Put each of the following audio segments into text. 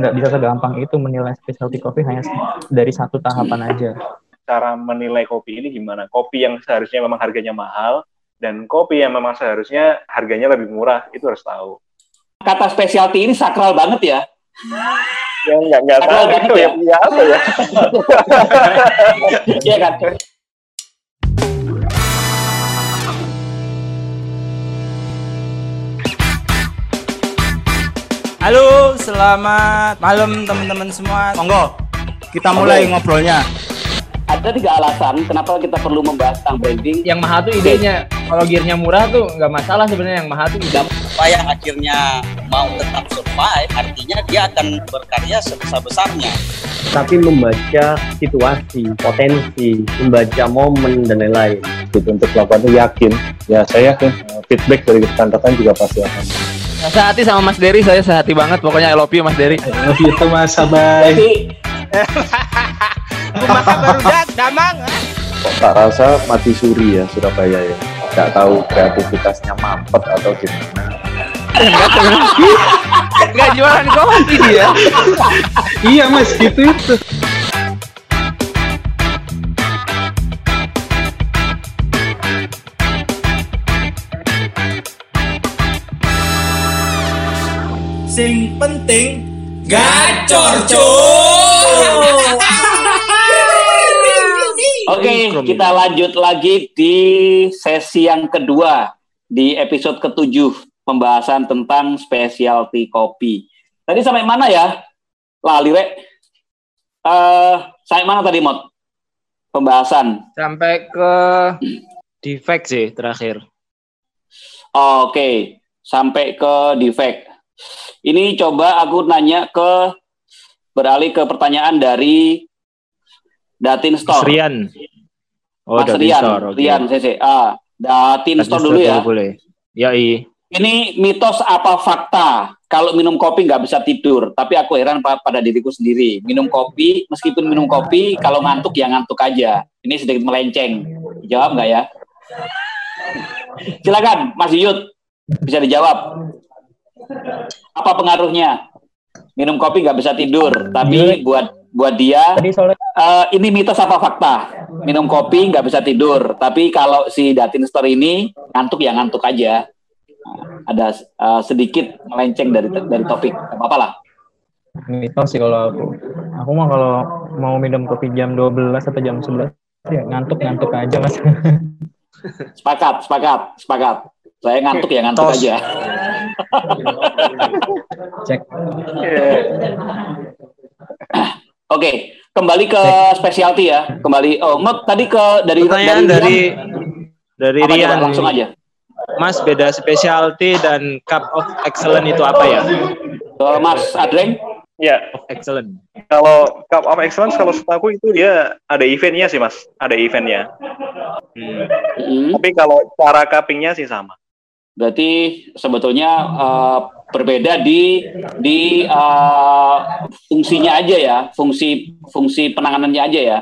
nggak bisa segampang itu menilai specialty coffee hanya dari satu tahapan aja. Cara menilai kopi ini gimana? Kopi yang seharusnya memang harganya mahal dan kopi yang memang seharusnya harganya lebih murah itu harus tahu. Kata specialty ini sakral banget ya. Ya nggak nggak tahu banget ya. ya. ya apa ya? Iya kan? Halo, selamat malam teman-teman semua. Monggo, kita mulai ngobrolnya. Ada tiga alasan kenapa kita perlu membahas tentang branding. Yang mahal tuh idenya. Kalau gearnya murah tuh nggak masalah sebenarnya yang mahal tuh ide. supaya akhirnya mau tetap survive artinya dia akan berkarya sebesar-besarnya tapi membaca situasi, potensi, membaca momen dan lain-lain. gitu untuk melakukan itu yakin ya saya yakin feedback dari rekan-rekan juga pasti akan Sehati sama Mas Dery, saya sehati banget. Pokoknya I love you Mas Dery. love you too mas bye Rumah baru damang. tak rasa mati suri ya Surabaya ya nggak tahu kreativitasnya mampet atau gimana Nggak jualan kopi dia. iya mas gitu itu Sing penting gacor cuy. Oke, kita lanjut lagi di sesi yang kedua di episode ketujuh pembahasan tentang specialty kopi. Tadi sampai mana ya? Lali rek. Eh, sampai mana tadi Mot? Pembahasan. Sampai ke defect sih terakhir. Oke, sampai ke defect. Ini coba aku nanya ke beralih ke pertanyaan dari Datin Mas Store. Rian. Oh, Mas dari Rian, store, oke. Rian CC. Ah, Datin Dari Store dulu ya. Boleh. Ya, iya. Ini mitos apa fakta? Kalau minum kopi nggak bisa tidur, tapi aku heran pa- pada diriku sendiri. Minum kopi, meskipun minum kopi, kalau ngantuk ya ngantuk aja. Ini sedikit melenceng. Jawab nggak ya? Silakan, Mas Yud, bisa dijawab. Apa pengaruhnya? Minum kopi nggak bisa tidur, tapi buat buat dia eh, ini mitos apa fakta? Minum kopi nggak bisa tidur, tapi kalau si Datin Store ini ngantuk ya ngantuk aja. Nah, Ada eh, sedikit melenceng dari dari topik, Nggak apa-apa lah. mitos sih kalau aku. Aku mah kalau mau minum kopi jam 12 atau jam 11 ya ngantuk-ngantuk aja mas. Sepakat, sepakat, sepakat. Saya ngantuk ya ngantuk Tos. aja. Cek. Oke, kembali ke specialty ya. Kembali. Oh, Mot, tadi ke dari Pertanyaan dari dari apa, coba, Rian. langsung aja. Mas beda specialty dan cup of excellent itu apa ya? Ke Mas Adreng. Ya, Of excellent. kalau Cup of Excellence kalau setahu itu dia ada eventnya sih mas, ada eventnya. Hmm. Mm, Tapi kalau cara cuppingnya sih sama. Berarti sebetulnya eh, berbeda di di eh, fungsinya aja ya, fungsi fungsi penanganannya aja ya.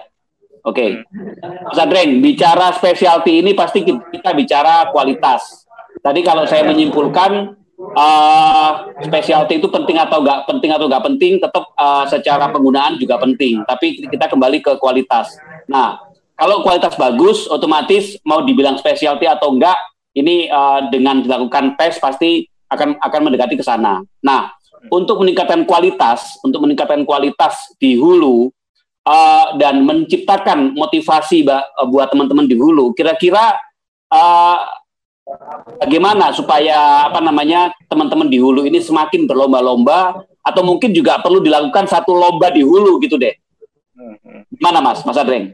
Oke, Mas Adreng, bicara specialty ini pasti ki- kita bicara kualitas. Tadi kalau saya menyimpulkan eh specialty itu penting atau nggak penting atau nggak penting, tetap eh, secara penggunaan juga penting. Tapi kita kembali ke kualitas. Nah, kalau kualitas bagus, otomatis mau dibilang specialty atau enggak, ini eh, dengan dilakukan tes pasti akan akan mendekati ke sana. Nah, untuk meningkatkan kualitas, untuk meningkatkan kualitas di hulu eh, dan menciptakan motivasi eh, buat teman-teman di hulu, kira-kira eh, bagaimana supaya apa namanya teman-teman di hulu ini semakin berlomba-lomba atau mungkin juga perlu dilakukan satu lomba di hulu gitu deh. Mhm. Gimana Mas, Mas Adreng?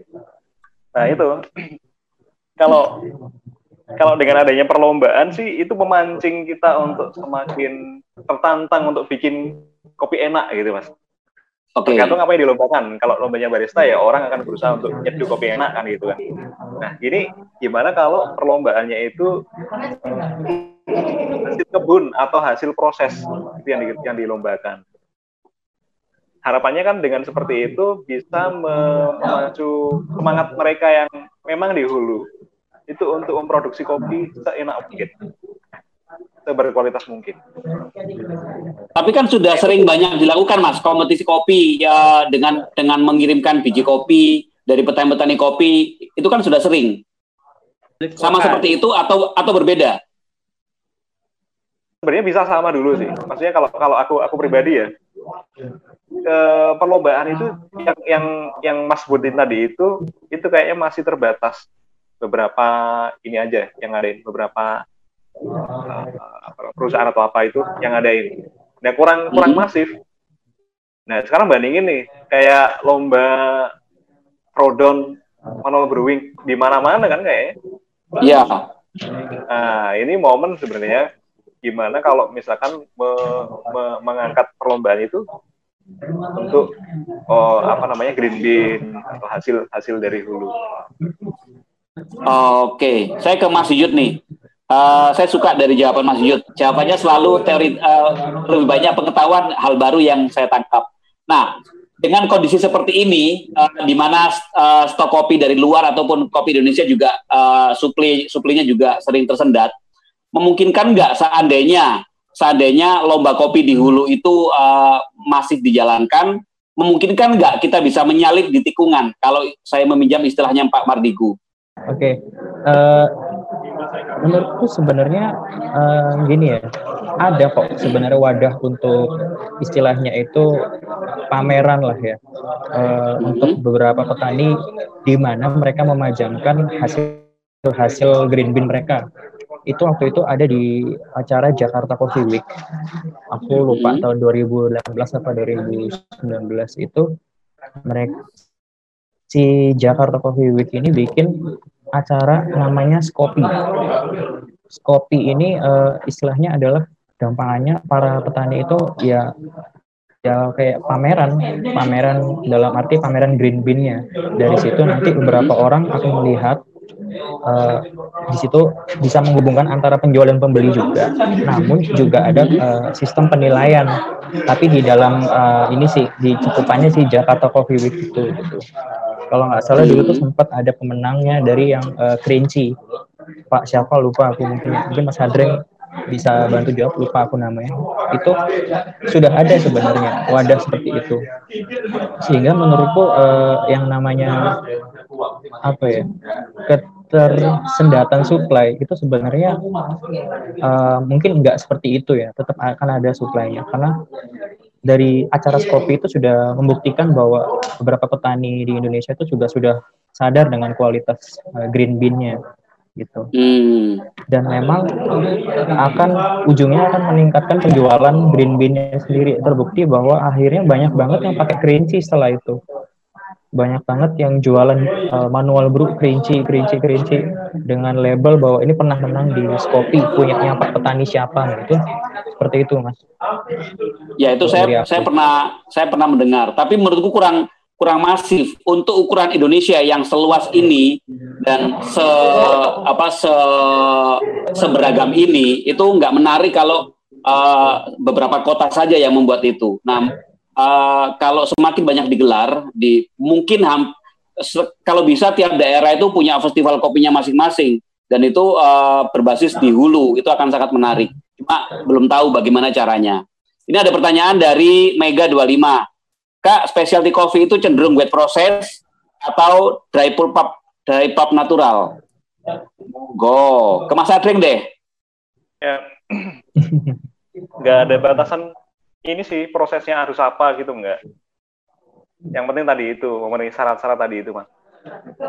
Nah itu kalau kalau dengan adanya perlombaan sih itu memancing kita untuk semakin tertantang untuk bikin kopi enak gitu mas. Oke. Tergantung apa yang dilombakan. Kalau lombanya barista ya orang akan berusaha untuk nyeduh kopi enak kan gitu kan. Nah ini gimana kalau perlombaannya itu hasil kebun atau hasil proses itu yang, di- yang dilombakan. Harapannya kan dengan seperti itu bisa me- memacu semangat mereka yang memang di hulu itu untuk memproduksi kopi seenak mungkin. seberkualitas mungkin. Tapi kan sudah sering banyak dilakukan mas kompetisi kopi ya dengan dengan mengirimkan biji kopi dari petani-petani kopi itu kan sudah sering. Sama seperti itu atau atau berbeda? Sebenarnya bisa sama dulu sih. Maksudnya kalau kalau aku aku pribadi ya, eh, perlombaan itu yang yang yang Mas sebutin tadi itu itu kayaknya masih terbatas beberapa ini aja yang ngadain beberapa apa, perusahaan atau apa itu yang ngadain. Nah kurang kurang Hmm. masif. Nah sekarang bandingin nih kayak lomba Prodon manual brewing di mana-mana kan kayaknya. Iya. Nah, ini momen sebenarnya gimana kalau misalkan me- me- mengangkat perlombaan itu untuk oh, apa namanya green bean atau hasil hasil dari hulu. Oke, saya ke Mas Yud nih. Eh, saya suka dari jawaban Mas Yud. Jawabannya selalu teori eh, lebih banyak pengetahuan hal baru yang saya tangkap. Nah, dengan kondisi seperti ini, eh, di mana eh, stok kopi dari luar ataupun kopi Indonesia juga eh, supli suplinya juga sering tersendat, memungkinkan nggak seandainya seandainya lomba kopi di hulu itu eh, masih dijalankan, memungkinkan nggak kita bisa menyalip di tikungan? Kalau saya meminjam istilahnya Pak Mardigu. Oke, eh, menurutku sebenarnya eh, gini ya, ada kok sebenarnya wadah untuk istilahnya itu pameran lah ya, eh, untuk beberapa petani di mana mereka memajangkan hasil hasil green bean mereka. Itu waktu itu ada di acara Jakarta Coffee Week. Aku lupa Hmm. tahun 2018 apa 2019 itu mereka si Jakarta Coffee Week ini bikin acara namanya Skopi. Skopi ini eh, istilahnya adalah gampangannya para petani itu ya ya kayak pameran, pameran dalam arti pameran green bean-nya. Dari situ nanti beberapa orang akan melihat eh, di situ bisa menghubungkan antara penjual dan pembeli juga. Namun juga ada eh, sistem penilaian. Tapi di dalam eh, ini sih di cukupannya sih Jakarta Coffee Week itu gitu. Kalau nggak salah dulu tuh sempat ada pemenangnya dari yang eh, Kerinci. Pak siapa? Lupa aku mungkin mungkin Mas Hadreng bisa bantu jawab. Lupa aku namanya. Itu sudah ada sebenarnya wadah seperti itu. Sehingga menurutku eh, yang namanya apa ya ketersendatan supply itu sebenarnya eh, mungkin nggak seperti itu ya. Tetap akan ada supply-nya. Karena dari acara Skopi itu sudah membuktikan bahwa beberapa petani di Indonesia itu juga sudah sadar dengan kualitas eh, green bean-nya gitu. Hmm. dan memang akan ujungnya akan meningkatkan penjualan green bean-nya sendiri. Terbukti bahwa akhirnya banyak banget yang pakai kerinci setelah itu banyak banget yang jualan uh, manual brew kerinci kerinci kerinci. Dengan label bahwa ini pernah menang di Skopi punyanya petani siapa nah, itu seperti itu mas. Ya itu saya aku. saya pernah saya pernah mendengar, tapi menurutku kurang kurang masif. Untuk ukuran Indonesia yang seluas ini dan se apa se seberagam ini itu nggak menarik kalau eh, beberapa kota saja yang membuat itu. Nah eh, kalau semakin banyak digelar di mungkin ham- kalau bisa tiap daerah itu punya festival kopinya masing-masing dan itu eh, berbasis di hulu itu akan sangat menarik. Cuma belum tahu bagaimana caranya. Ini ada pertanyaan dari Mega 25. Kak, specialty coffee itu cenderung wet process atau dry pulp dry pulp natural? Go, ke Mas Adreng deh. Ya, nggak ada batasan ini sih prosesnya harus apa gitu nggak. Yang penting tadi itu memenuhi syarat-syarat tadi itu mas.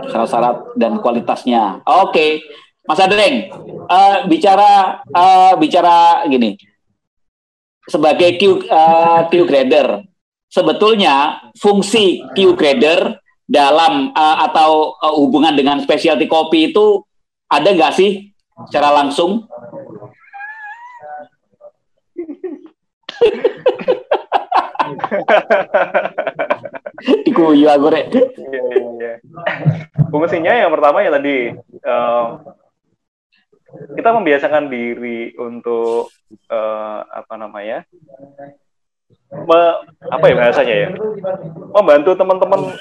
Syarat-syarat dan kualitasnya. Oke, Mas Adreng, eh, bicara eh, bicara gini. Sebagai Q, eh, Q grader, sebetulnya fungsi Q grader dalam eh, atau eh, hubungan dengan specialty kopi itu ada nggak sih secara langsung? Dikuyu aku rek. Iya, iya, iya. Fungsinya yang pertama ya tadi eh, kita membiasakan diri untuk eh, apa namanya me- apa ya bahasanya ya membantu teman-teman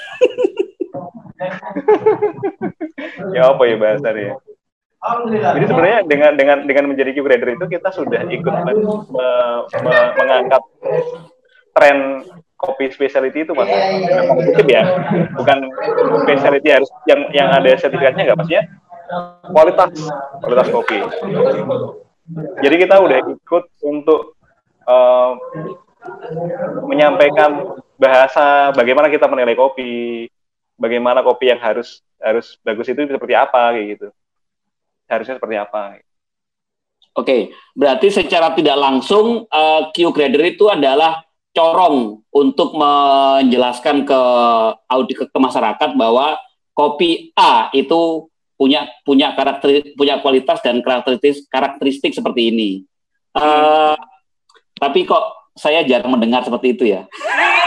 ya apa ya bahasanya Jadi sebenarnya dengan dengan dengan menjadi Q grader itu kita sudah ikut me- me- me- mengangkat tren kopi specialty itu mas. Dalam tanda kutip ya, bukan specialty harus yang yang ada sertifikatnya nggak maksudnya kualitas kualitas kopi. Jadi kita udah ikut untuk eh, menyampaikan bahasa bagaimana kita menilai kopi, bagaimana kopi yang harus harus bagus itu seperti apa kayak gitu. Harusnya seperti apa. Oke, berarti secara tidak langsung eh, Q grader itu adalah corong untuk menjelaskan ke audi ke, ke masyarakat bahwa kopi A itu punya punya karakter punya kualitas dan karakteristik karakteristik seperti ini. Eh, tapi kok saya jarang mendengar seperti itu ya.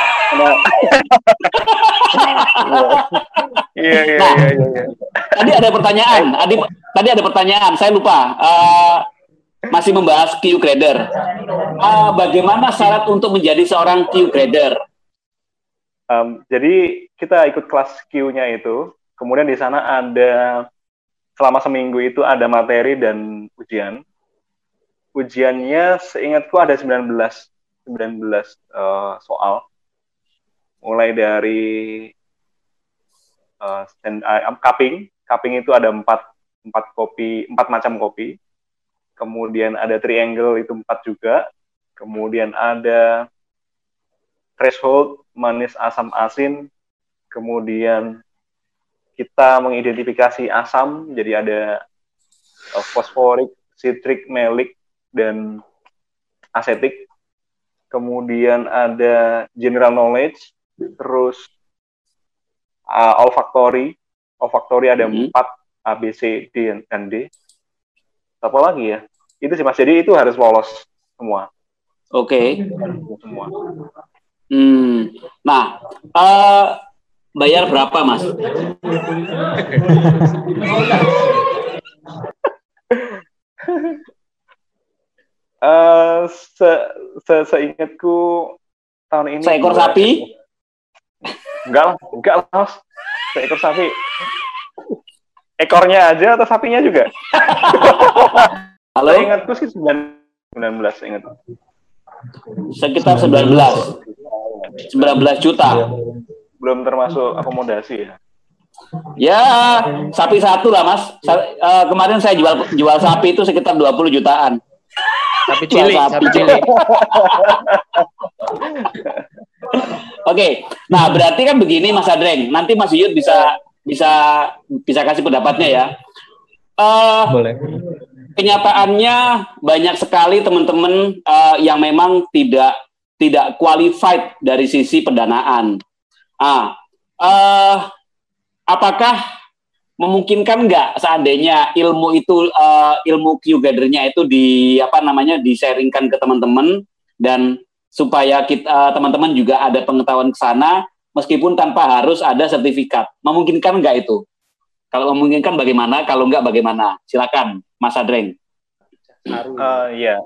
Iya iya Nah. iya iya. iya. Tadi ada pertanyaan, tadi tadi ada pertanyaan, saya lupa. Eh, masih membahas Q grader. Eh, bagaimana syarat untuk menjadi seorang Q grader? Em, jadi kita ikut kelas Q-nya itu, kemudian di sana ada selama seminggu itu ada materi dan ujian. Ujiannya seingatku ada 19 19 eh, soal. Mulai dari eh, stand, eh, cupping, cupping itu ada empat empat kopi, empat macam kopi. Kemudian ada triangle itu empat juga. Kemudian ada threshold, manis, asam, asin. Kemudian kita mengidentifikasi asam, jadi ada uh, fosforik, citric, malic, dan asetik. Kemudian ada general knowledge, terus uh, olfactory. Olfactory ada Mhm. empat, A, B, C, D, dan D. Apa lagi ya? Itu sih mas, jadi itu harus lolos semua. Oke. semua. Hmm. Nah, eh, bayar berapa, Mas? Eh, se, se seingatku tahun ini Seekor sapi? Enggak lah, enggak lah, Mas. Seekor sapi. Ekornya aja atau sapinya juga? Halo? Seingatku sih 9 19 ingat. Sekitar 19. 19 juta. Belum termasuk akomodasi ya. Ya, sapi satu lah, Mas. Sa- eh, kemarin saya jual jual sapi itu sekitar 20 jutaan. Sapi cilik, sapi. cilik. Oke, nah berarti kan begini Mas Adreng, nanti Mas Yud bisa bisa bisa kasih pendapatnya ya. Eh, Boleh. kenyataannya banyak sekali teman-teman eh, yang memang tidak tidak qualified dari sisi pendanaan. Ah, eh, apakah memungkinkan nggak seandainya ilmu itu eh, ilmu Q gathernya itu di apa namanya di-sharingkan ke teman-teman dan supaya kita eh, teman-teman juga ada pengetahuan ke sana meskipun tanpa harus ada sertifikat. Memungkinkan nggak itu? Kalau memungkinkan bagaimana? Kalau nggak bagaimana? Silakan, Mas Adreng. Eh, Iya.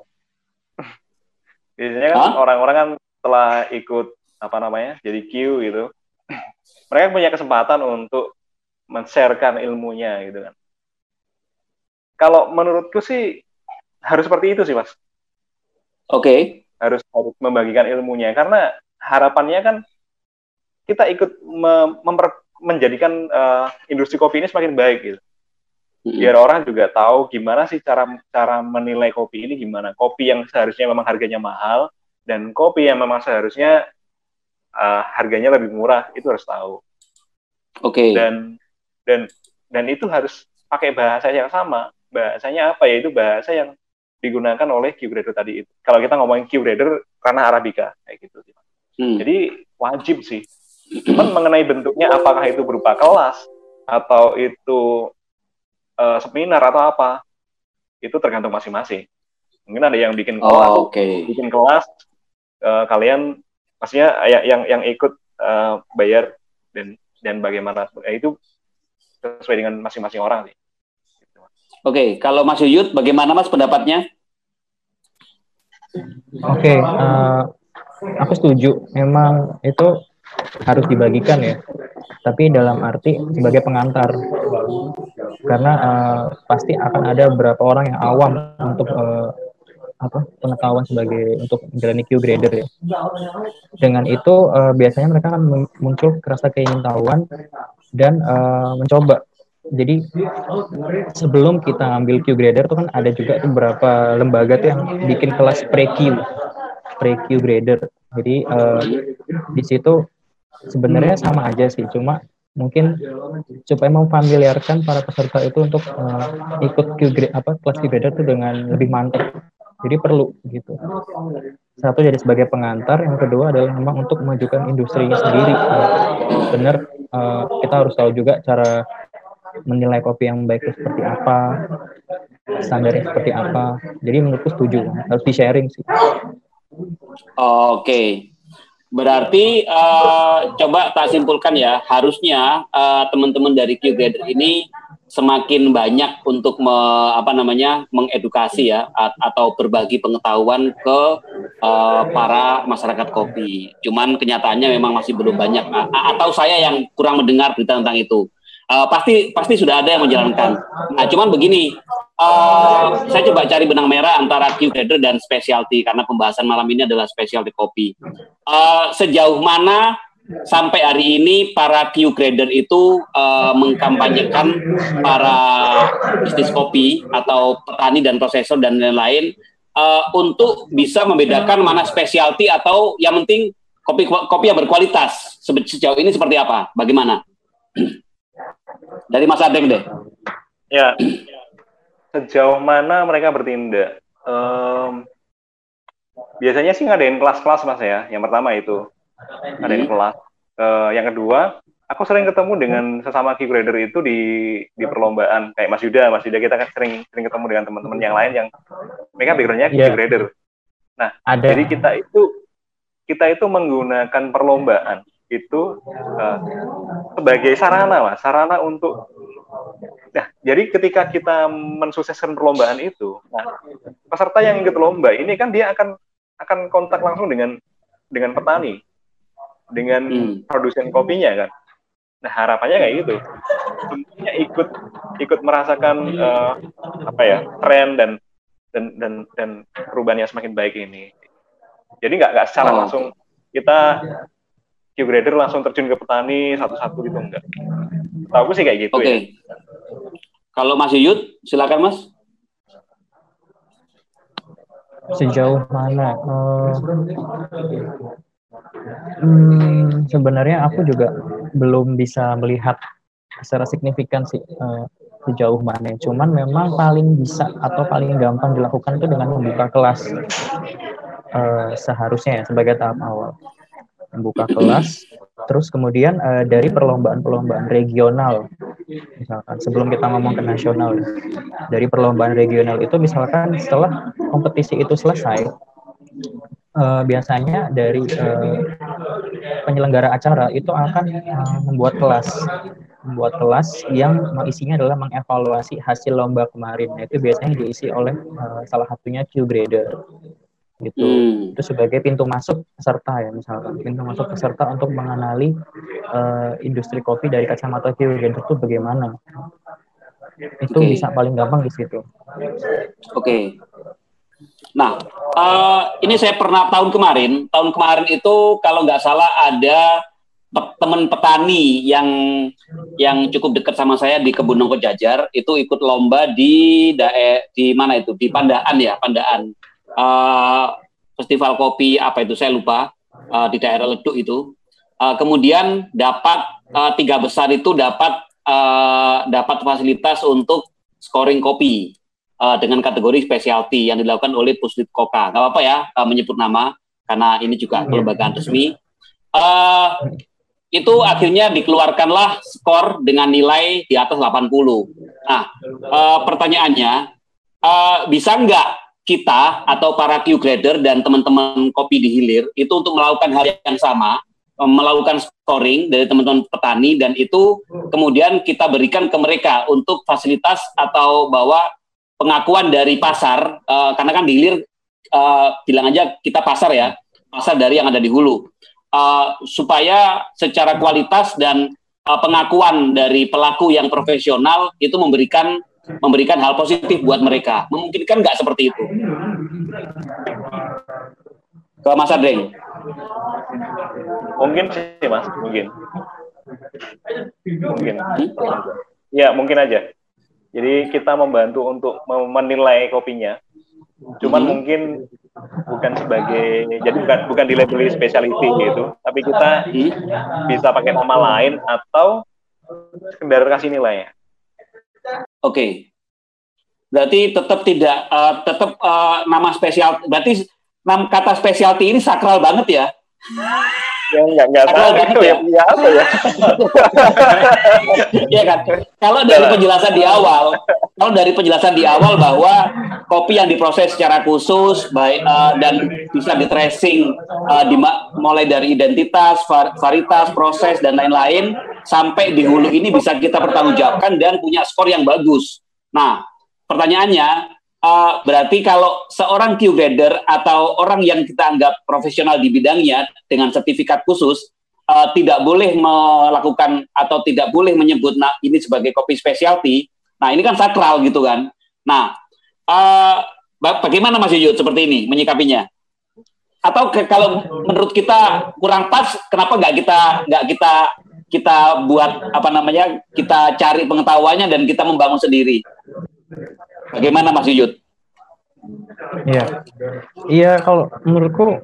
Biasanya kan orang-orang kan setelah ikut apa namanya jadi Q gitu, mereka punya kesempatan untuk men-sharekan ilmunya gitu kan. Kalau menurutku sih harus seperti itu sih mas, Oke. harus harus membagikan ilmunya karena harapannya kan kita ikut me- memper- menjadikan eh, industri kopi ini semakin baik gitu. biar orang juga tahu gimana sih cara cara menilai kopi ini gimana kopi yang seharusnya memang harganya mahal dan kopi yang memang seharusnya uh, harganya lebih murah itu harus tahu Oke. dan dan dan itu harus pakai bahasa yang sama. Bahasanya apa? Ya itu bahasa yang digunakan oleh Q grader tadi itu. Kalau kita ngomongin Q grader karena arabica kayak gitu. Hmm. jadi wajib sih. Cuman mengenai bentuknya apakah itu berupa kelas atau itu eh, seminar atau apa itu tergantung masing-masing. Mungkin ada yang bikin kelas Oh, Oke. bikin kelas eh, kalian maksudnya yang yang, yang ikut eh, bayar dan dan bagaimana. Eh, itu sesuai dengan masing-masing orang sih Oke, kalau Mas Yuyut bagaimana Mas pendapatnya? Oke, eh, aku setuju. Memang itu harus dibagikan ya. tapi dalam arti sebagai pengantar karena uh, pasti akan ada beberapa orang yang awam untuk uh, apa pengetahuan sebagai untuk menjalani Q grader ya. Dengan itu uh, biasanya mereka akan muncul rasa keingintahuan dan uh, mencoba. Jadi sebelum kita ambil Q grader itu kan ada juga beberapa lembaga tuh yang bikin kelas pre Q, pre Q grader. Jadi uh, di situ sebenarnya sama aja sih, cuma mungkin supaya memfamiliarkan para peserta itu untuk uh, ikut Q grade apa kelas Q grader itu dengan lebih mantap jadi perlu gitu. Satu jadi sebagai pengantar, yang kedua adalah memang untuk memajukan industrinya sendiri. Benar, uh, kita harus tahu juga cara menilai kopi yang baik itu seperti apa, standarnya seperti apa. Jadi menurutku setuju, harus di sharing sih. Oke, berarti uh, coba tak simpulkan ya, harusnya uh, teman-teman dari Q ini semakin banyak untuk me, apa namanya mengedukasi ya atau berbagi pengetahuan ke uh, para masyarakat kopi. Cuman kenyataannya memang masih belum banyak atau saya yang kurang mendengar berita tentang itu. Uh, pasti pasti sudah ada yang menjalankan. Nah, cuman begini, uh, saya coba cari benang merah antara Q grader dan specialty karena pembahasan malam ini adalah specialty kopi. Uh, sejauh mana sampai hari ini para Q grader itu uh, mengkampanyekan para bisnis kopi atau petani dan prosesor dan lain-lain uh, untuk bisa membedakan mana specialty atau yang penting kopi kopi yang berkualitas sejauh ini seperti apa? Bagaimana? Dari Mas Adeng deh. Ya, sejauh mana mereka bertindak? Um, biasanya sih ngadain kelas-kelas mas ya. Yang pertama itu ada yang kelas. Uh, yang kedua, aku sering ketemu dengan sesama key grader itu di di perlombaan kayak Mas Yuda, Mas Yuda kita kan sering sering ketemu dengan teman-teman yang lain yang mereka backgroundnya key yeah. grader. Nah, ada. jadi kita itu kita itu menggunakan perlombaan itu uh, sebagai sarana mas, sarana untuk Nah, jadi ketika kita mensukseskan perlombaan itu, nah peserta yang ikut lomba ini kan dia akan akan kontak langsung dengan dengan petani dengan hmm. produsen kopinya kan. Nah harapannya kayak gitu, semuanya ikut ikut merasakan uh, apa ya tren dan dan dan dan perubahan yang semakin baik ini. Jadi nggak nggak secara oh. langsung kita Q grader langsung terjun ke petani satu-satu gitu enggak. Tahu sih kayak gitu okay. ya. Kalau Mas Yuyut, silakan Mas. Sejauh mana? Uh, Hmm, sebenarnya aku juga belum bisa melihat secara signifikan sih uh, sejauh mana. Cuman memang paling bisa atau paling gampang dilakukan itu dengan membuka kelas uh, seharusnya ya sebagai tahap awal. Membuka kelas, terus kemudian uh, dari perlombaan-perlombaan regional, misalkan sebelum kita ngomong ke nasional, dari perlombaan regional itu misalkan setelah kompetisi itu selesai, uh, biasanya dari uh, penyelenggara acara itu akan uh, membuat kelas membuat kelas yang isinya adalah mengevaluasi hasil lomba kemarin. Nah, itu biasanya diisi oleh uh, salah satunya Q grader gitu. Hmm. Itu sebagai pintu masuk peserta ya misalkan pintu masuk peserta untuk mengenali uh, industri kopi dari kacamata Q grader itu bagaimana. Itu okay. bisa paling gampang di situ. Oke. Okay. Nah, uh, ini saya pernah tahun kemarin, tahun kemarin itu kalau nggak salah ada teman petani yang yang cukup dekat sama saya di kebun nongko jajar itu ikut lomba di dae di mana itu? Di Pandaan ya Pandaan. Uh, festival kopi apa itu? Saya lupa. Uh, di daerah Leduk itu. Uh, kemudian dapat uh, tiga besar itu dapat uh, dapat fasilitas untuk scoring kopi uh, dengan kategori specialty yang dilakukan oleh Puslit Koka. Gak apa-apa ya uh, menyebut nama karena ini juga kelembagaan resmi. Uh, itu akhirnya dikeluarkanlah skor dengan nilai di atas 80. Nah, uh, pertanyaannya, uh, bisa nggak kita atau para Q grader dan teman-teman kopi di hilir itu untuk melakukan hal yang sama, melakukan scoring dari teman-teman petani dan itu kemudian kita berikan ke mereka untuk fasilitas atau bahwa pengakuan dari pasar uh, karena kan di hilir uh, bilang aja kita pasar ya pasar dari yang ada di hulu uh, supaya secara kualitas dan uh, pengakuan dari pelaku yang profesional itu memberikan memberikan hal positif buat mereka. Memungkinkan nggak seperti itu? Ke Mas Adreng. Mungkin sih mas, mungkin. Mungkin. Ya mungkin aja. Jadi kita membantu untuk menilai kopinya. Cuman mungkin bukan sebagai jadi bukan bukan di label specialty gitu, tapi kita bisa pakai nama lain atau sekedar kasih nilai. Oke. Berarti tetap tidak eh, tetap eh, nama spesial berarti nam kata specialty ini sakral banget ya. Ya enggak enggak Sakral tahu ya. ya apa ya. Iya kan? Kalau dari penjelasan di awal, kalau dari penjelasan di awal bahwa kopi yang diproses secara khusus baik eh, dan bisa di tracing eh, di mulai dari identitas, var- varietas, proses dan lain-lain sampai di hulu ini bisa kita pertanggungjawabkan dan punya skor yang bagus. Nah, pertanyaannya eh, berarti kalau seorang Q grader atau orang yang kita anggap profesional di bidangnya dengan sertifikat khusus eh, tidak boleh melakukan atau tidak boleh menyebut nah, ini sebagai kopi specialty. Nah, ini kan sakral gitu kan. Nah, ba- bagaimana Mas Yuyut seperti ini menyikapinya? Atau ke- kalau menurut kita kurang pas, kenapa nggak kita nggak kita kita buat apa namanya kita cari pengetahuannya dan kita membangun sendiri? Bagaimana Mas Yuyut? Iya, iya kalau menurutku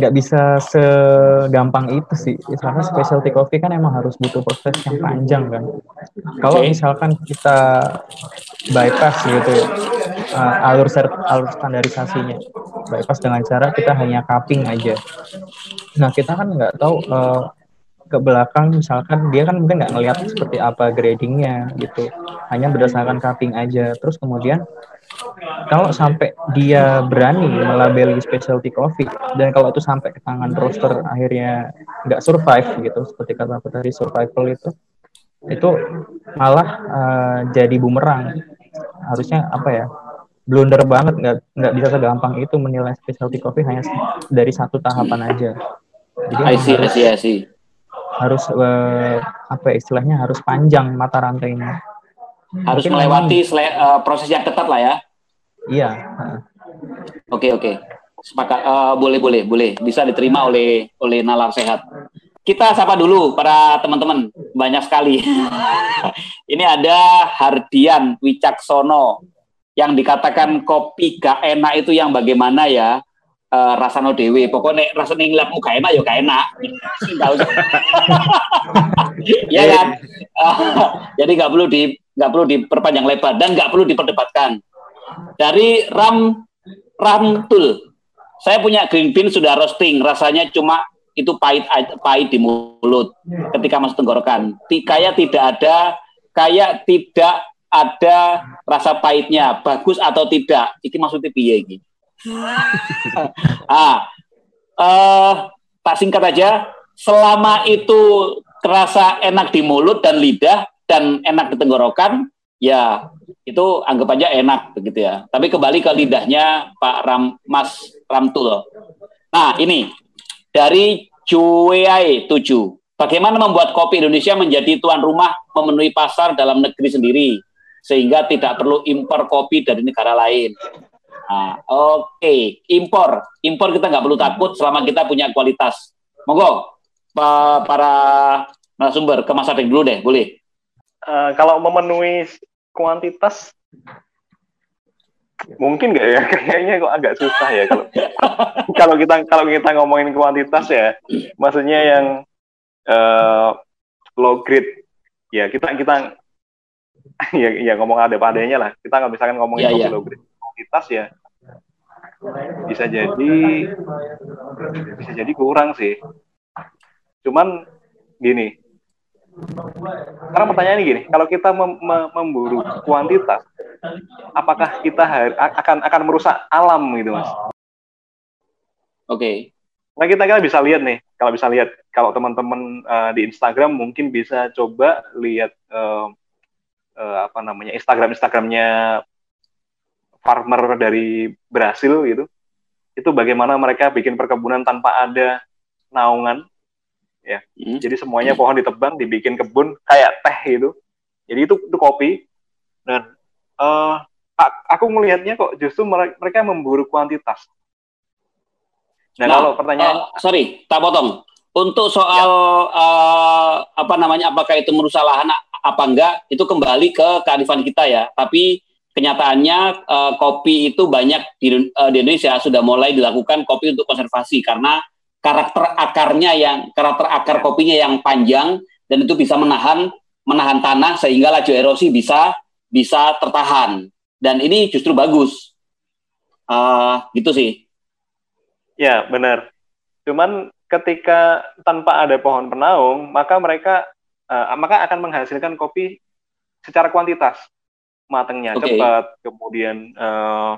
nggak bisa segampang itu sih. Karena specialty coffee kan emang harus butuh proses yang panjang kan. Kalau misalkan kita bypass gitu ya, uh, alur ser- alur standarisasinya, bypass dengan cara kita hanya cupping aja. Nah kita kan nggak tahu uh, ke belakang misalkan dia kan mungkin nggak ngelihat seperti apa gradingnya gitu, hanya berdasarkan cupping aja. Terus kemudian kalau sampai dia berani melabeli specialty coffee dan kalau itu sampai ke tangan roaster akhirnya nggak survive gitu seperti kata aku tadi survival itu itu malah eh, jadi bumerang harusnya apa ya blunder banget nggak nggak bisa segampang itu menilai specialty coffee hanya dari satu tahapan aja jadi I see, I harus see, I see. Harus eh, apa ya, istilahnya harus panjang mata rantainya Harus Mungkin melewati sele- eh, proses yang ketat lah ya. iya. Oke oke. Sepakat. Eh, boleh boleh boleh. Bisa diterima oleh oleh nalar sehat. Kita sapa dulu para teman-teman. Banyak sekali. Ini ada Hardian Wicaksono yang dikatakan kopi gak enak itu yang bagaimana ya? Eh, rasano dewe. Pokoknya rasanya ngeliatmu gak enak ya gak enak. Iya kan? Eh, jadi nggak perlu di nggak perlu diperpanjang lebar dan nggak perlu diperdebatkan. Dari Ram Ramtul, saya punya green bean sudah roasting, rasanya cuma itu pahit pahit di mulut ketika masuk tenggorokan. Kayak tidak ada kayak tidak ada rasa pahitnya, bagus atau tidak. Iki maksudnya piye iki? ah, eh, tak singkat aja, selama itu terasa enak di mulut dan lidah dan enak di tenggorokan, ya itu anggap aja enak begitu ya. Tapi kembali ke lidahnya Pak Ram Mas Ramtul. Nah, ini dari Cueai 7. Bagaimana membuat kopi Indonesia menjadi tuan rumah memenuhi pasar dalam negeri sendiri sehingga tidak perlu impor kopi dari negara lain. Nah, oke, impor, impor kita nggak perlu takut selama kita punya kualitas. Monggo, pa- para narasumber ke Mas Adeng dulu deh, boleh. Eh, kalau memenuhi kuantitas mungkin nggak ya? Kayaknya kok agak susah ya kalau kalau kita kalau kita ngomongin kuantitas ya. Maksudnya yang eh, low grade. Ya kita kita ya ya ngomong ada padanya lah. Kita nggak misalkan ngomongin kopi iya. low grade kuantitas ya bisa jadi bisa jadi kurang sih cuman gini sekarang pertanyaannya gini, kalau kita mem- mem- memburu kuantitas, apakah kita akan akan merusak alam gitu, Mas? Oke. Nah, kita kita bisa lihat nih, kalau bisa lihat kalau teman-teman eh, di Instagram mungkin bisa coba lihat eh, eh, apa namanya Instagram Instagramnya farmer dari Brasil gitu. Itu bagaimana mereka bikin perkebunan tanpa ada naungan. ya. Hmm. Jadi semuanya pohon ditebang, dibikin kebun kayak teh gitu. Jadi itu itu kopi. Dan a- aku melihatnya kok justru mere- mereka memburu kuantitas. Nah, kalau pertanyaan eh, sorry, tak potong. Untuk soal eh, apa namanya, apakah itu merusak lahan apa enggak, itu kembali ke kearifan kita ya. Tapi kenyataannya eh, kopi itu banyak di, eh, di Indonesia sudah mulai dilakukan kopi untuk konservasi karena karakter akarnya yang karakter akar kopinya yang panjang dan itu bisa menahan menahan tanah sehingga laju erosi bisa bisa tertahan dan ini justru bagus. Ah, gitu sih. Ya, benar. Cuman ketika tanpa ada pohon penaung, maka mereka eh, maka akan menghasilkan kopi secara kuantitas. Matangnya Oke. cepat, kemudian eh,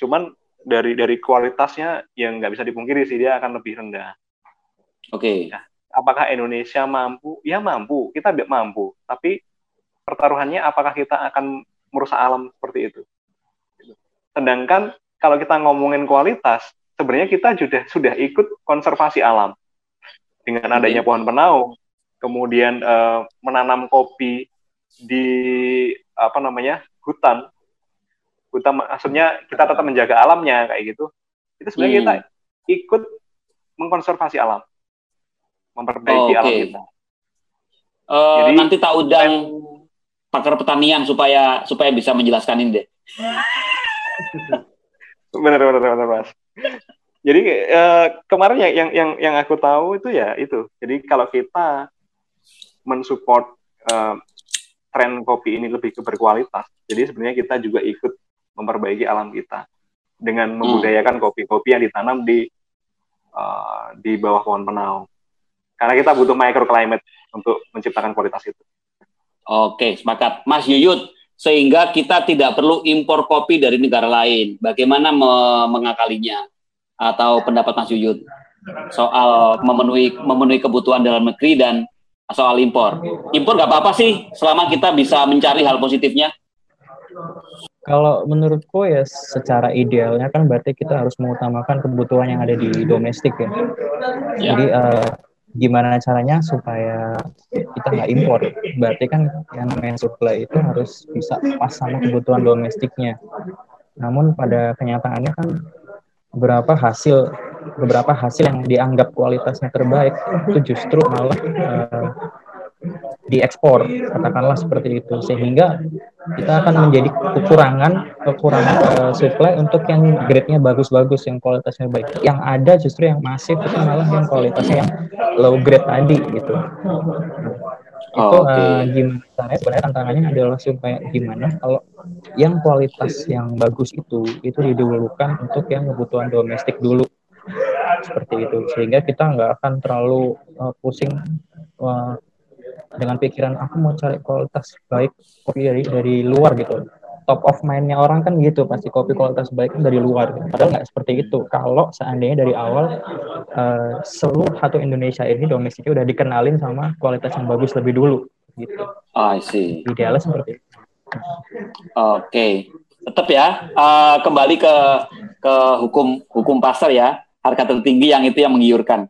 cuman dari dari kualitasnya yang nggak bisa dipungkiri sih dia akan lebih rendah. Oke. Apakah Indonesia mampu? Ya mampu, kita tidak mampu. Tapi pertaruhannya apakah kita akan merusak alam seperti itu? Sedangkan kalau kita ngomongin kualitas, sebenarnya kita sudah sudah ikut konservasi alam dengan adanya pohon penaung, kemudian eh, menanam kopi di apa namanya hutan, hutan maksudnya kita tetap menjaga alamnya kayak gitu. Itu sebenarnya Hmm. kita ikut mengkonservasi alam, memperbaiki Oke. alam kita. Eh, Jadi- nanti tak undang pakar pertanian supaya supaya bisa menjelaskan ini deh. benar benar benar mas jadi eh, kemarin yang yang yang yang aku tahu itu ya itu jadi kalau kita mensupport eh, tren kopi ini lebih ke berkualitas jadi sebenarnya kita juga ikut memperbaiki alam kita dengan membudayakan kopi-kopi yang ditanam di eh, di bawah pohon penaung karena kita butuh microclimate untuk menciptakan kualitas itu Oke, sepakat. Mas Yuyut, sehingga kita tidak perlu impor kopi dari negara lain. Bagaimana me- mengakalinya? Atau pendapat Mas Yuyut soal memenuhi memenuhi kebutuhan dalam negeri dan soal impor. Impor nggak apa-apa sih, selama kita bisa mencari hal positifnya. Kalau menurutku ya secara idealnya kan berarti kita harus mengutamakan kebutuhan yang ada di domestik ya. Ya. Jadi eh, gimana caranya supaya kita nggak impor? Berarti kan yang namanya supply itu harus bisa pas sama kebutuhan domestiknya. Namun pada kenyataannya kan beberapa hasil beberapa hasil yang dianggap kualitasnya terbaik itu justru malah eh, diekspor katakanlah seperti itu. Sehingga kita akan menjadi kekurangan kekurangan eh, supply untuk yang grade-nya bagus-bagus yang kualitasnya baik. Yang ada justru yang masif itu malah yang kualitasnya yang low grade tadi gitu. Itu Oke. eh, gimana caranya? Sebenarnya tantangannya adalah supaya gimana kalau yang kualitas yang bagus itu itu didahulukan untuk yang kebutuhan domestik dulu seperti itu sehingga kita nggak akan terlalu eh, pusing eh, dengan pikiran aku mau cari kualitas baik kopi dari dari luar gitu top of mind-nya orang kan gitu pasti kopi kualitas baik kan dari luar gitu. padahal nggak seperti itu kalau seandainya dari awal eh, seluruh satu Indonesia ini domestiknya udah dikenalin sama kualitas yang bagus lebih dulu gitu I see. idealnya seperti itu Oke, tetap ya. eh, kembali ke ke hukum hukum pasar ya. Harga tertinggi yang itu yang menggiurkan.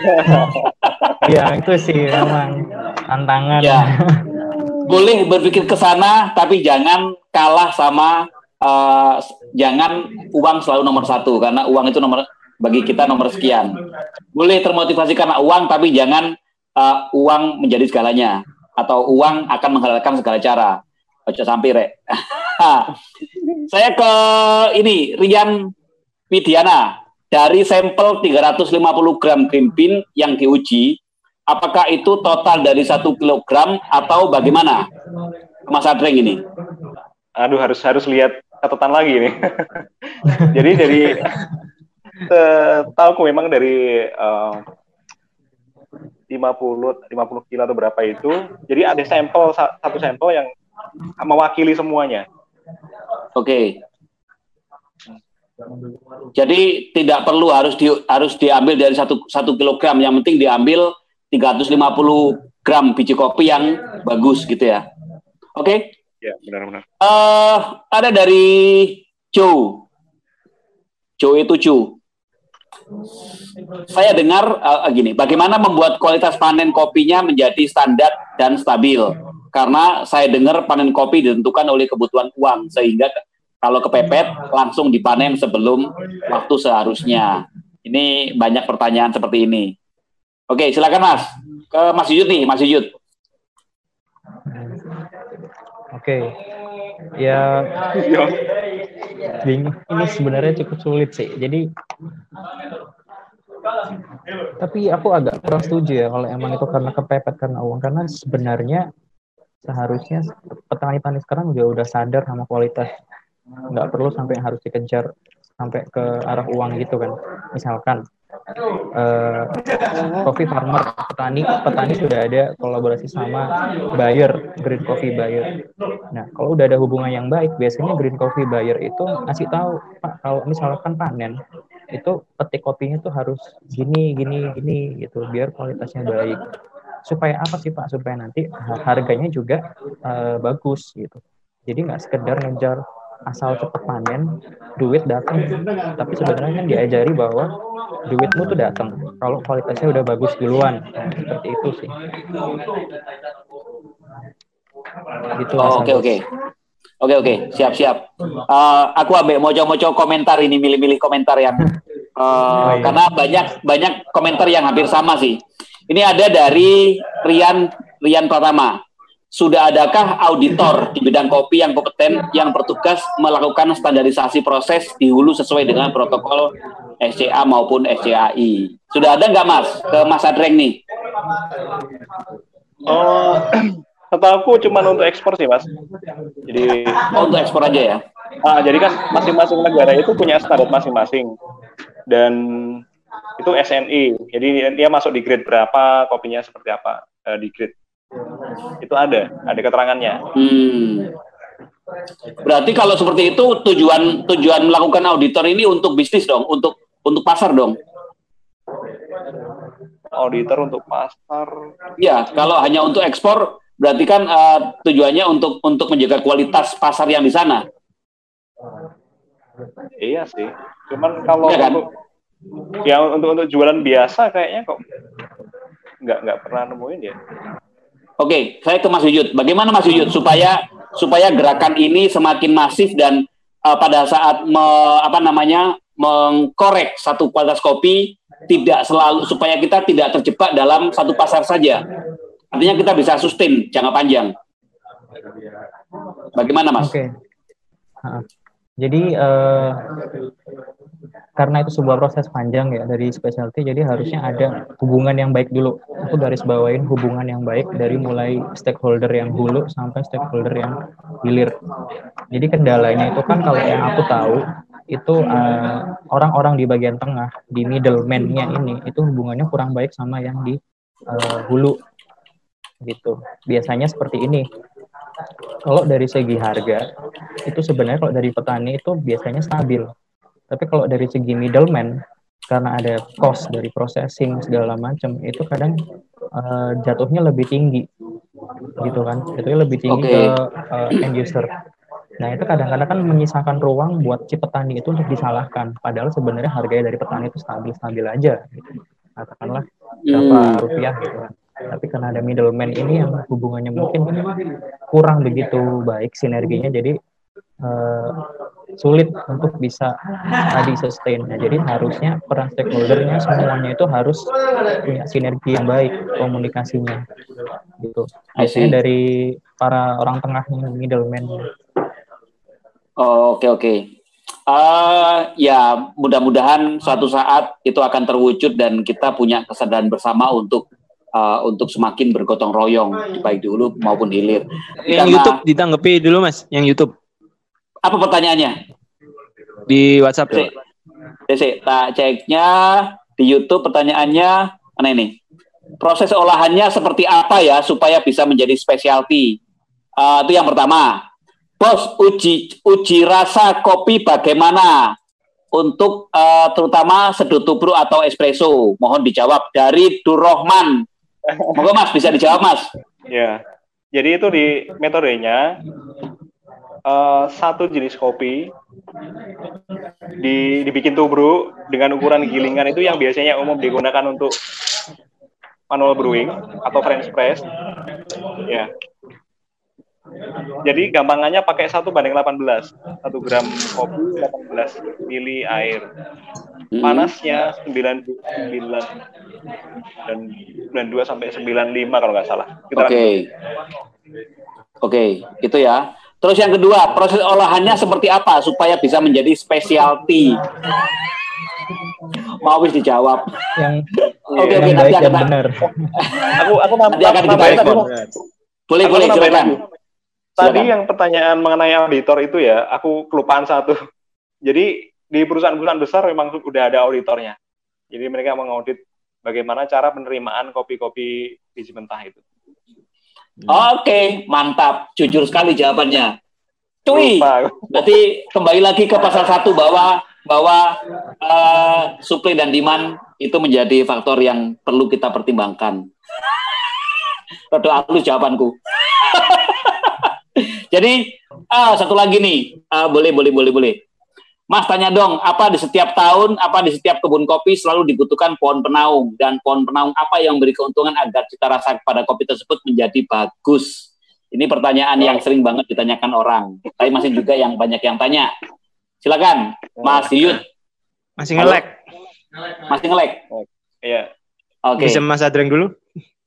ya itu sih memang tantangan Ya. Boleh berpikir ke sana, tapi jangan kalah sama eh, jangan uang selalu nomor satu karena uang itu nomor bagi kita nomor sekian. Boleh termotivasi karena uang, tapi jangan eh, uang menjadi segalanya atau uang akan menghalalkan segala cara. Ojo sampai rek. Saya ke ini Rian Widiana dari sampel 350 gram green bean yang diuji apakah itu total dari satu kilogram atau bagaimana Mas Adreng ini? aduh harus harus lihat catatan lagi nih. Jadi dari tahu memang dari eh, 50 50 kilo atau berapa itu. Jadi ada sampel sa- satu sampel yang mewakili semuanya. Oke. Jadi tidak perlu harus di, harus diambil dari satu satu kilogram. Yang penting diambil 350 gram biji kopi yang bagus gitu ya. Oke. Ya benar-benar. Eh, ada dari Joe. Joe itu Joe. saya dengar uh, gini, bagaimana membuat kualitas panen kopinya menjadi standar dan stabil? Karena saya dengar panen kopi ditentukan oleh kebutuhan uang, sehingga kalau kepepet langsung dipanen sebelum waktu seharusnya. Ini banyak pertanyaan seperti ini. Oke, silakan Mas. Ke Mas Yud nih, Mas Yud. Oke. Ya bingung. Ini sebenarnya cukup sulit sih. Jadi tapi aku agak kurang setuju ya kalau emang itu karena kepepet karena uang karena sebenarnya seharusnya petani-petani sekarang juga udah sadar sama kualitas nggak perlu sampai harus dikejar sampai ke arah uang gitu kan. Misalkan uh, coffee farmer petani petani sudah ada kolaborasi sama buyer green coffee buyer. Nah kalau udah ada hubungan yang baik biasanya green coffee buyer itu ngasih tahu pak kalau misalkan panen itu petik kopinya tuh harus gini gini gini gitu biar kualitasnya baik. Supaya apa sih pak? Supaya nanti harganya juga uh, bagus gitu. Jadi nggak sekedar ngejar asal cepat panen duit datang tapi sebenarnya kan diajari bahwa duitmu tuh datang kalau kualitasnya udah bagus duluan nah, seperti itu sih. Gitu oh, oke oke. Oke oke. Siap siap. Uh, aku ambil mojo-mojo komentar ini milih-milih komentar yang uh, oh, iya. karena banyak banyak komentar yang hampir sama sih. Ini ada dari Rian Rian Pratama sudah adakah auditor di bidang kopi yang kompeten yang bertugas melakukan standarisasi proses di hulu sesuai dengan protokol SCA maupun SCAI? Sudah ada nggak Mas? Ke Mas Adreng nih. Oh, aku cuma untuk ekspor sih Mas. Jadi oh, untuk ekspor aja ya? Ah, jadi kan masing-masing negara itu punya standar masing-masing dan itu SNI. Jadi dia masuk di grade berapa, kopinya seperti apa uh, di grade itu ada, ada keterangannya. Hmm. Berarti kalau seperti itu tujuan tujuan melakukan auditor ini untuk bisnis dong, untuk untuk pasar dong. Auditor untuk pasar. Ya, kalau hanya untuk ekspor berarti kan uh, tujuannya untuk untuk menjaga kualitas pasar yang di sana. Iya sih. Cuman kalau ya, kan? untuk ya untuk untuk jualan biasa kayaknya kok nggak nggak pernah nemuin ya. Oke, saya ke Mas Yuyut. Bagaimana Mas Yuyut supaya supaya gerakan ini semakin masif dan uh, pada saat me, apa namanya mengkorek satu kualitas kopi tidak selalu supaya kita tidak terjebak dalam satu pasar saja. Artinya kita bisa sustain jangka panjang. Bagaimana Mas? Oke. Jadi uh, karena itu sebuah proses panjang ya dari specialty jadi harusnya ada hubungan yang baik dulu. Aku garis bawain hubungan yang baik dari mulai stakeholder yang hulu sampai stakeholder yang hilir. Jadi kendalanya itu kan kalau yang aku tahu itu eh, orang-orang di bagian tengah di middleman-nya ini itu hubungannya kurang baik sama yang di uh, hulu gitu. Biasanya seperti ini. Kalau dari segi harga itu sebenarnya kalau dari petani itu biasanya stabil tapi kalau dari segi middleman, karena ada cost dari processing segala macam, itu kadang uh, jatuhnya lebih tinggi, gitu kan? Jatuhnya lebih tinggi okay. ke uh, end user. Nah itu kadang-kadang kan menyisakan ruang buat si petani itu untuk disalahkan. Padahal sebenarnya harganya dari petani itu stabil-stabil aja. Gitu. Katakanlah berapa hmm. rupiah gitu kan. Tapi karena ada middleman ini yang hubungannya mungkin kurang begitu baik sinerginya, jadi uh, sulit untuk bisa tadi sustain. Nah, jadi harusnya peran stakeholdernya semuanya itu harus punya sinergi yang baik komunikasinya, gitu. Biasanya dari para orang tengahnya, middleman. Oh, oke okay, oke. Okay. Uh, ya mudah-mudahan suatu saat itu akan terwujud dan kita punya kesadaran bersama untuk uh, untuk semakin bergotong royong baik dulu maupun hilir. Yang Karena, YouTube ditanggapi dulu mas, yang YouTube. Apa pertanyaannya? Di WhatsApp tuh. Desi, tak ceknya di YouTube pertanyaannya mana ini? Proses olahannya seperti apa ya supaya bisa menjadi specialty? Uh, itu yang pertama. Bos, uji uji rasa kopi bagaimana? Untuk uh, terutama seduh tubruk atau espresso. Mohon dijawab dari Durrohman. Moga Mas bisa dijawab Mas. Ya. Jadi itu di metodenya uh, satu jenis kopi di, dibikin tubruk dengan ukuran gilingan itu yang biasanya umum digunakan untuk manual brewing atau French press. Ya. Jadi gampangannya pakai 1 banding 18. 1 gram kopi 18 mili air. Hmm. Panasnya 99 dan 92 sampai 95 kalau nggak salah. Oke. Oke, itu ya. Terus yang kedua, proses olahannya seperti apa supaya bisa menjadi specialty? Mau wis dijawab. Yang Oke, oke, nanti akan benar. aku aku Nanti akan respon. Boleh, Aku boleh, silakan. lagi. Tadi Silakan. yang pertanyaan mengenai auditor itu ya, aku kelupaan satu. Jadi di perusahaan-perusahaan besar memang sudah ada auditornya. Jadi mereka mengaudit bagaimana cara penerimaan kopi-kopi biji mentah itu. Oke, mantap. Jujur sekali jawabannya. Cuy. Berarti kembali lagi ke pasal satu bahwa bahwa eh, supply dan demand itu menjadi faktor yang perlu kita pertimbangkan. Rodo halus jawabanku. Jadi ah, satu lagi nih, Ah, boleh boleh boleh boleh. Mas tanya dong, apa di setiap tahun, apa di setiap kebun kopi selalu dibutuhkan pohon penaung dan pohon penaung apa yang memberi keuntungan agar cita rasa pada kopi tersebut menjadi bagus? Ini pertanyaan yang sering banget ditanyakan orang, tapi masih juga yang banyak yang tanya. Silakan, Mas Yud, Masih ngelek. masih ngelek. Iya. Oke, Bisa Mas Adreng dulu?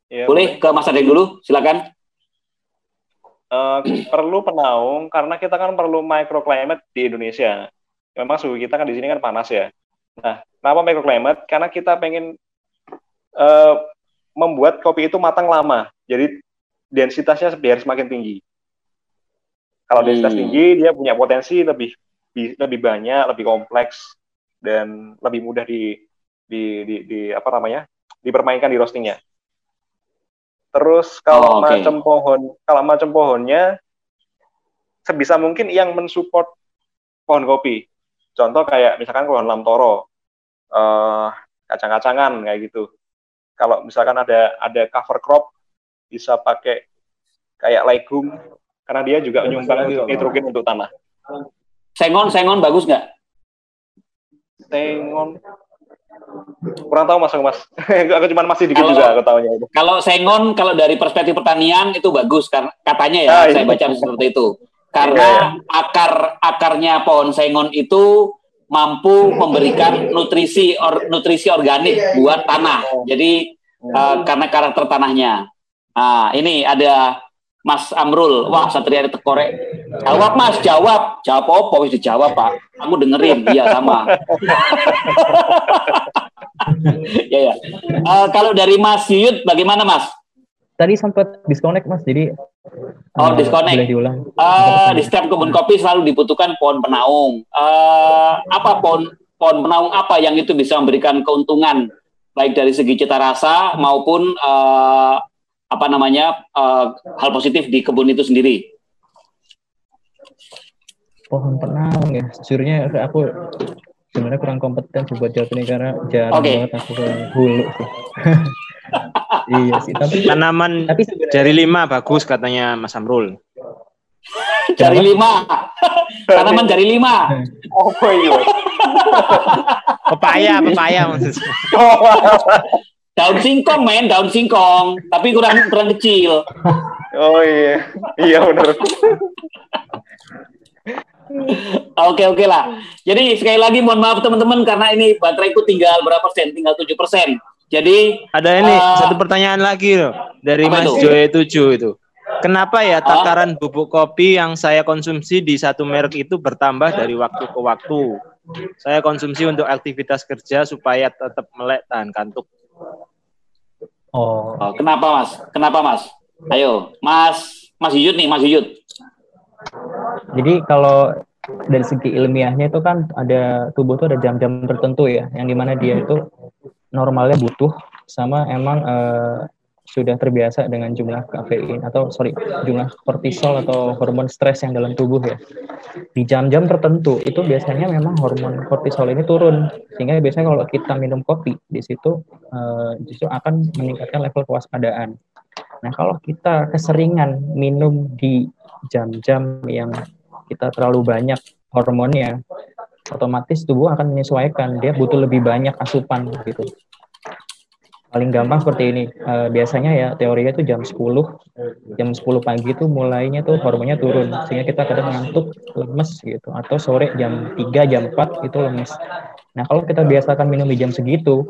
iya, boleh ke Mas Adek dulu, silakan. Eh, perlu penaung karena kita kan perlu microclimate di Indonesia. Memang suhu kita kan di sini kan panas ya. Nah, kenapa microclimate? Karena kita pengen eh, membuat kopi itu matang lama. Jadi densitasnya biar semakin tinggi. Kalau densitas Hmm. tinggi, dia punya potensi lebih bi- lebih banyak, lebih kompleks dan lebih mudah di di, di, di apa namanya dipermainkan di roastingnya. Terus kalau Oh, oke. macam pohon, kalau macam pohonnya sebisa mungkin yang mensupport pohon kopi. Contoh kayak misalkan pohon lamtoro, eh, kacang-kacangan kayak gitu. Kalau misalkan ada ada cover crop bisa pakai kayak legum karena dia juga menyumbang nitrogen untuk tanah. Sengon, sengon bagus nggak? Tengon kurang tahu mas aku mas aku cuma masih dikit Kalau- juga aku tahunya itu Kalau sengon, kalau dari perspektif pertanian itu bagus karena katanya ya, Ah, saya iya. baca seperti itu. Karena akar akarnya pohon sengon itu mampu memberikan nutrisi or, nutrisi organik buat tanah. Jadi eh, karena karakter tanahnya. Nah, ini ada Mas Amrul. Wah, Satria Tekorek. Jawab Mas, jawab. Jawab apa? Wis dijawab, Pak. Aku dengerin. Iya, sama. ya, ya. Eh, kalau dari Mas Yuyut, bagaimana Mas? Tadi sempat disconnect mas, jadi Oh, disconnect. Boleh diulang. Eh, di setiap kebun kopi selalu dibutuhkan pohon penaung. Eh, apa pohon pohon penaung apa yang itu bisa memberikan keuntungan baik dari segi cita rasa maupun eh, apa namanya eh, hal positif di kebun itu sendiri. Pohon penaung ya. Sejujurnya aku sebenarnya kurang kompeten buat jawab ini karena jarang Oke. banget aku ke hulu. iya sih, tapi Tanaman tapi sebenarnya jari lima bagus katanya Mas Amrul. Jari lima, tanaman jari lima. oh iya Pepaya, pepaya maksudnya. Daun singkong men, daun singkong, tapi kurang kurang kecil. oh iya iya benar Oke oke lah. Jadi sekali lagi mohon maaf teman-teman karena ini bateraiku tinggal berapa persen? Tinggal 7 persen. Jadi Ada ini eh, satu pertanyaan lagi loh dari Mas itu? Joy 7 itu. Kenapa ya takaran bubuk kopi yang saya konsumsi di satu merek itu bertambah dari waktu ke waktu? Saya konsumsi untuk aktivitas kerja supaya tetap melek tahan kantuk. oh Oh, kenapa mas? Kenapa mas? Ayo, mas, mas Yuyut nih, mas Yuyut. Jadi kalau dari segi ilmiahnya itu kan ada tubuh tuh ada jam-jam tertentu ya, yang di mana dia itu normalnya butuh sama emang eh, sudah terbiasa dengan jumlah kafein atau sorry jumlah kortisol atau hormon stres yang dalam tubuh ya. Di jam-jam tertentu itu biasanya memang hormon kortisol ini turun sehingga biasanya kalau kita minum kopi di situ eh, justru akan meningkatkan level kewaspadaan. Nah kalau kita keseringan minum di jam-jam yang kita terlalu banyak hormonnya otomatis tubuh akan menyesuaikan. Dia butuh lebih banyak asupan gitu. Paling gampang seperti ini. Uh, biasanya ya teorinya itu jam 10 jam 10 pagi itu mulainya tuh hormonnya turun. Sehingga kita kadang ngantuk lemes gitu. Atau sore jam 3 jam 4 itu lemes. Nah kalau kita biasakan minum di jam segitu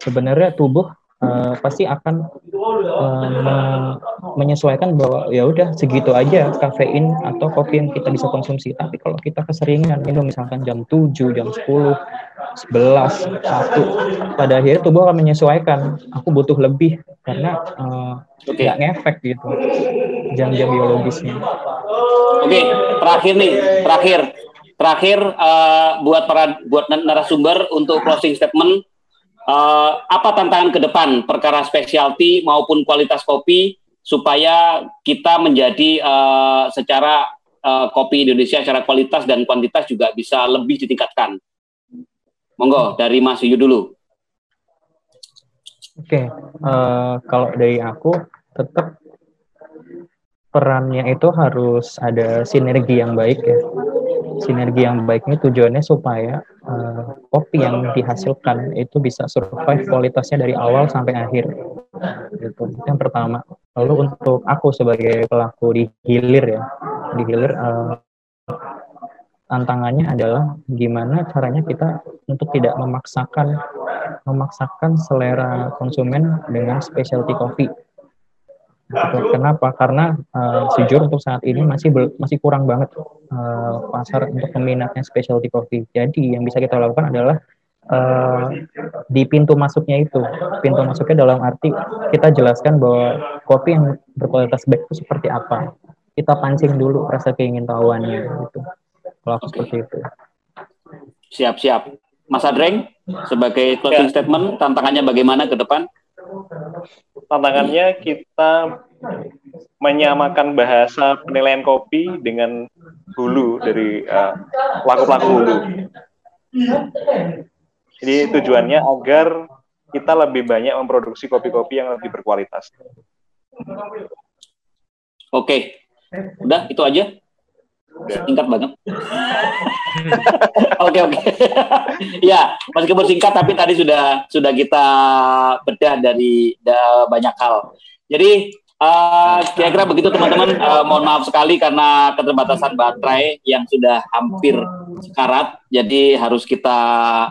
sebenarnya tubuh uh, pasti akan uh, menyesuaikan bahwa ya udah segitu aja kafein atau kopi yang kita bisa konsumsi. Tapi kalau kita keseringan minum misalkan jam 7, jam 10, 11, 1, pada akhirnya tubuh akan menyesuaikan. Aku butuh lebih karena uh, okay. nggak ngefek gitu jam-jam biologisnya. Oke, okay, terakhir nih, terakhir, terakhir uh, buat para buat narasumber untuk closing statement uh, apa tantangan ke depan perkara specialty maupun kualitas kopi supaya kita menjadi uh, secara uh, kopi Indonesia secara kualitas dan kuantitas juga bisa lebih ditingkatkan. Monggo dari Mas Yuyu dulu. Oke, okay. uh, kalau dari aku tetap perannya itu harus ada sinergi yang baik ya sinergi yang baik ini tujuannya supaya uh, kopi yang dihasilkan itu bisa survive kualitasnya dari awal sampai akhir. Gitu. Yang pertama. Lalu untuk aku sebagai pelaku di hilir ya, di hilir uh, tantangannya adalah gimana caranya kita untuk tidak memaksakan memaksakan selera konsumen dengan specialty coffee Kenapa? Karena uh, jujur untuk saat ini masih masih kurang banget uh, pasar untuk peminatnya specialty coffee. Jadi yang bisa kita lakukan adalah uh, di pintu masuknya itu, pintu masuknya dalam arti kita jelaskan bahwa kopi yang berkualitas baik itu seperti apa. Kita pancing dulu rasa keingintahuannya gitu. Kalau aku seperti itu. Siap-siap. Mas Adreng, sebagai closing ya. statement, tantangannya bagaimana ke depan? Tantangannya kita menyamakan bahasa penilaian kopi dengan hulu dari uh, pelaku-pelaku hulu. Jadi tujuannya agar kita lebih banyak memproduksi kopi-kopi yang lebih berkualitas. Oke, udah itu aja. Singkat banget. Oke oke. ya, meskipun singkat tapi tadi sudah sudah kita bedah dari da, banyak hal. Jadi uh, kira-kira begitu teman-teman. Uh, mohon maaf sekali karena keterbatasan baterai yang sudah hampir sekarat, jadi harus kita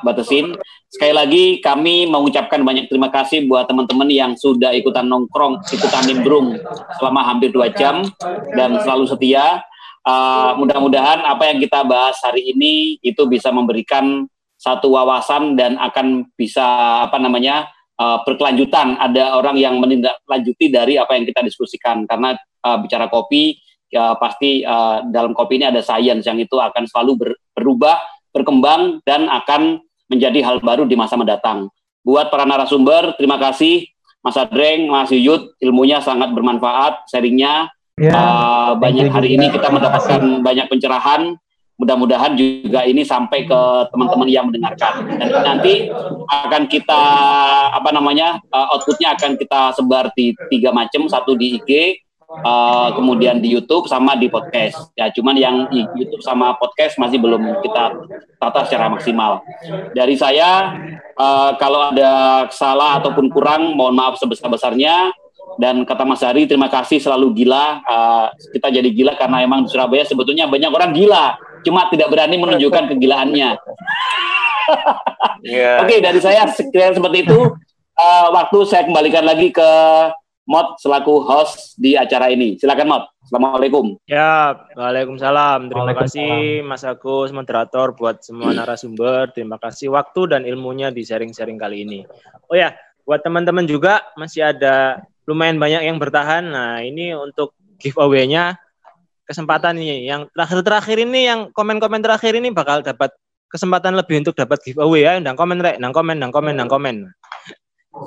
batasin. Sekali lagi kami mengucapkan banyak terima kasih buat teman-teman yang sudah ikutan nongkrong, ikutan nimbrung selama hampir dua jam dan selalu setia. Uh, mudah-mudahan apa yang kita bahas hari ini itu bisa memberikan satu wawasan dan akan bisa apa namanya uh, berkelanjutan. Ada orang yang menindaklanjuti dari apa yang kita diskusikan karena uh, bicara kopi ya pasti uh, dalam kopi ini ada sains yang itu akan selalu ber, berubah, berkembang dan akan menjadi hal baru di masa mendatang. Buat para narasumber, terima kasih Mas Adreng, Mas Yuyut, ilmunya sangat bermanfaat, sharingnya Ya, uh, banyak hari ini kita mendapatkan banyak pencerahan. Mudah-mudahan juga ini sampai ke teman-teman yang mendengarkan. Dan nanti akan kita apa namanya uh, outputnya akan kita sebar di tiga macam, satu di IG, uh, kemudian di YouTube sama di podcast. Ya, cuman yang di YouTube sama podcast masih belum kita tata secara maksimal. Dari saya, uh, kalau ada salah ataupun kurang, mohon maaf sebesar-besarnya. Dan kata Mas Hari, terima kasih selalu gila. Uh, kita jadi gila karena emang di Surabaya sebetulnya banyak orang gila, cuma tidak berani menunjukkan kegilaannya. yeah. Oke, okay, dari saya sekian seperti itu. Uh, waktu saya kembalikan lagi ke Mod selaku host di acara ini. Silakan Mod. Assalamualaikum. Ya, Waalaikumsalam. Terima kasih Mas Agus, moderator buat semua narasumber. Terima kasih waktu dan ilmunya di sharing-sharing kali ini. Oh ya, buat teman-teman juga masih ada lumayan banyak yang bertahan. Nah, ini untuk giveaway-nya kesempatan ini yang terakhir-terakhir ini yang komen-komen terakhir ini bakal dapat kesempatan lebih untuk dapat giveaway ya. Nang komen rek, nang komen, nang komen, nang komen.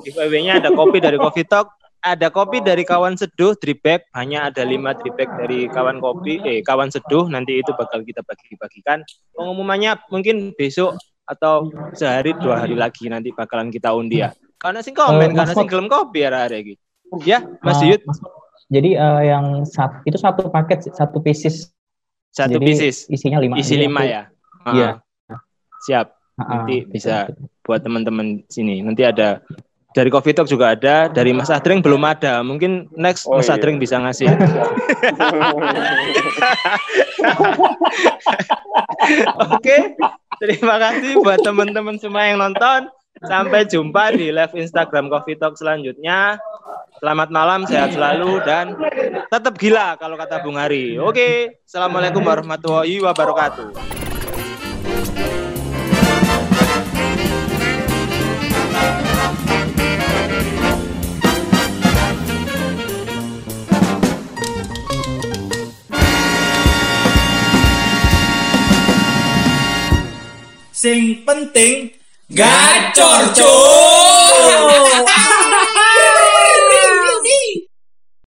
Giveaway-nya ada kopi dari Coffee Talk, ada kopi dari kawan seduh drip bag, hanya ada lima drip bag dari kawan kopi, eh kawan seduh nanti itu bakal kita bagi-bagikan. Pengumumannya mungkin besok atau sehari dua hari lagi nanti bakalan kita undi ya. Karena sing komen, uh, karena sing gelem kopi ya hari gitu. Ya, Mas uh, Yud. Jadi uh, yang satu itu satu paket satu pieces. Satu jadi pieces. Isinya lima. Isi lima ya. Iya. Uh. Siap. Ah, Nanti betul, bisa betul. buat teman-teman sini. Nanti ada dari Coffee Talk juga ada, dari Mas Adring belum ada. Mungkin next Oh, Mas iya. Adring bisa ngasih. Oke, terima kasih buat teman-teman semua yang nonton. Sampai jumpa di live Instagram Coffee Talk selanjutnya. Selamat malam, sehat selalu dan tetap gila kalau kata Bung Hari. Oke, assalamualaikum warahmatullahi wabarakatuh. Sing penting gacor, cuk.